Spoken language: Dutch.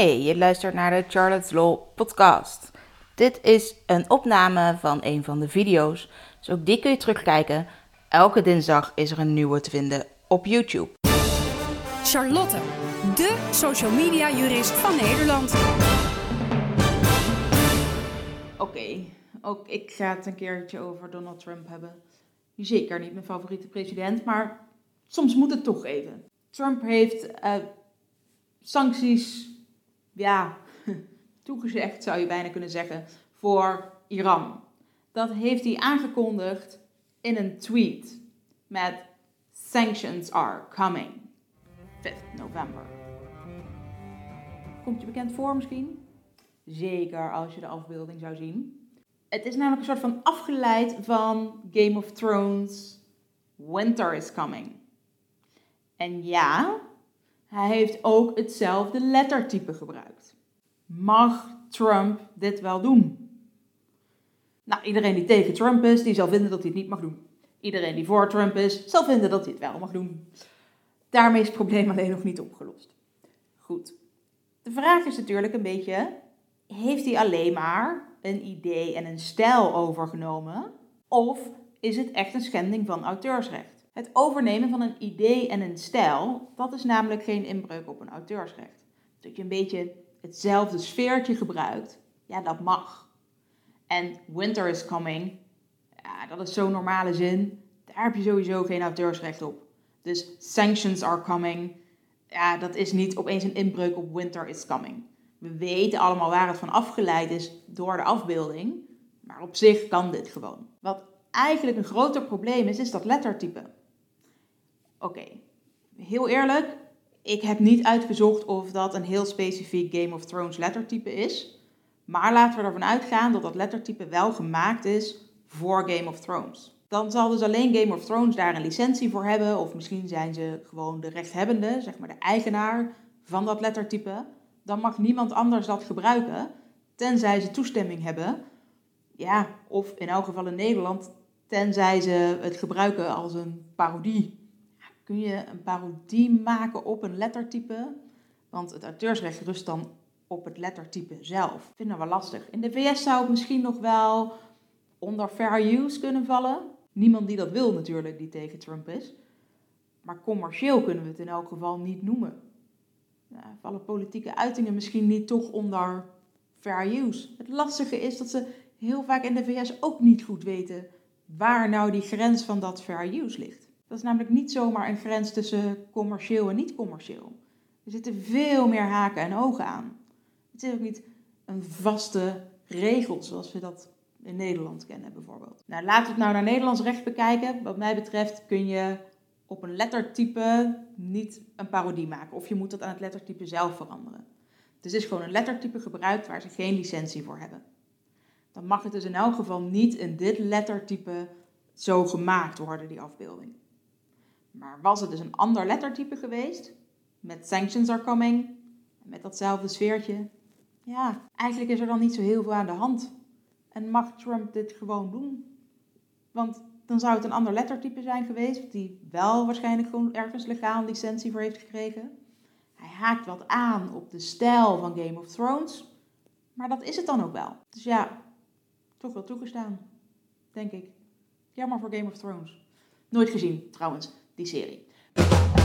Hey, je luistert naar de Charlotte's Law podcast. Dit is een opname van een van de video's, dus ook die kun je terugkijken. Elke dinsdag is er een nieuwe te vinden op YouTube. Charlotte, de social media jurist van Nederland. Oké, ook ik ga het een keertje over Donald Trump hebben. Zeker niet mijn favoriete president, maar soms moet het toch even. Trump heeft eh, sancties, ja, toegezegd zou je bijna kunnen zeggen, voor Iran. Dat heeft hij aangekondigd in een tweet met Sanctions are coming. 5 november. Komt je bekend voor misschien? Zeker als je de afbeelding zou zien. Het is namelijk een soort van afgeleid van Game of Thrones. Winter is coming. En ja, hij heeft ook hetzelfde lettertype gebruikt. Mag Trump dit wel doen? Nou, iedereen die tegen Trump is, die zal vinden dat hij het niet mag doen. Iedereen die voor Trump is, zal vinden dat hij het wel mag doen. Daarmee is het probleem alleen nog niet opgelost. Goed. De vraag is natuurlijk een beetje: heeft hij alleen maar een idee en een stijl overgenomen? Of is het echt een schending van auteursrecht? Het overnemen van een idee en een stijl, dat is namelijk geen inbreuk op een auteursrecht. Dat je een beetje hetzelfde sfeertje gebruikt, ja, dat mag. En winter is coming, ja, dat is zo'n normale zin, daar heb je sowieso geen auteursrecht op. Dus sanctions are coming, ja, dat is niet opeens een inbreuk op winter is coming. We weten allemaal waar het van afgeleid is door de afbeelding, maar op zich kan dit gewoon. Wat eigenlijk een groter probleem is, is dat lettertype. Oké, heel eerlijk, ik heb niet uitgezocht of dat een heel specifiek Game of Thrones lettertype is. Maar laten we ervan uitgaan dat dat lettertype wel gemaakt is voor Game of Thrones. Dan zal dus alleen Game of Thrones daar een licentie voor hebben, of misschien zijn ze gewoon de rechthebbende, zeg maar de eigenaar van dat lettertype. Dan mag niemand anders dat gebruiken, tenzij ze toestemming hebben. Ja, of in elk geval in Nederland, tenzij ze het gebruiken als een parodie kun je een parodie maken op een lettertype. Want het auteursrecht rust dan op het lettertype zelf. Ik vind dat wel lastig. In de VS zou het misschien nog wel onder fair use kunnen vallen. Niemand die dat wil natuurlijk, die tegen Trump is. Maar commercieel kunnen we het in elk geval niet noemen. Vallen politieke uitingen misschien niet toch onder fair use. Het lastige is dat ze heel vaak in de VS ook niet goed weten waar nou die grens van dat fair use ligt. Dat is namelijk niet zomaar een grens tussen commercieel en niet commercieel. Er zitten veel meer haken en ogen aan. Het is ook niet een vaste regel zoals we dat in Nederland kennen bijvoorbeeld. Nou, laten we het nou naar Nederlands recht bekijken. Wat mij betreft kun je op een lettertype niet een parodie maken. Of je moet dat aan het lettertype zelf veranderen. Dus is gewoon een lettertype gebruikt waar ze geen licentie voor hebben. Dan mag het dus in elk geval niet in dit lettertype zo gemaakt worden, die afbeelding. Maar was het dus een ander lettertype geweest, met sanctions are coming, met datzelfde sfeertje, ja, eigenlijk is er dan niet zo heel veel aan de hand. En mag Trump dit gewoon doen? Want dan zou het een ander lettertype zijn geweest, die wel waarschijnlijk gewoon ergens legaal een licentie voor heeft gekregen. Hij haakt wat aan op de stijl van Game of Thrones, maar dat is het dan ook wel. Dus ja, toch wel toegestaan, denk ik. Jammer voor Game of Thrones. Nooit gezien, trouwens die serie.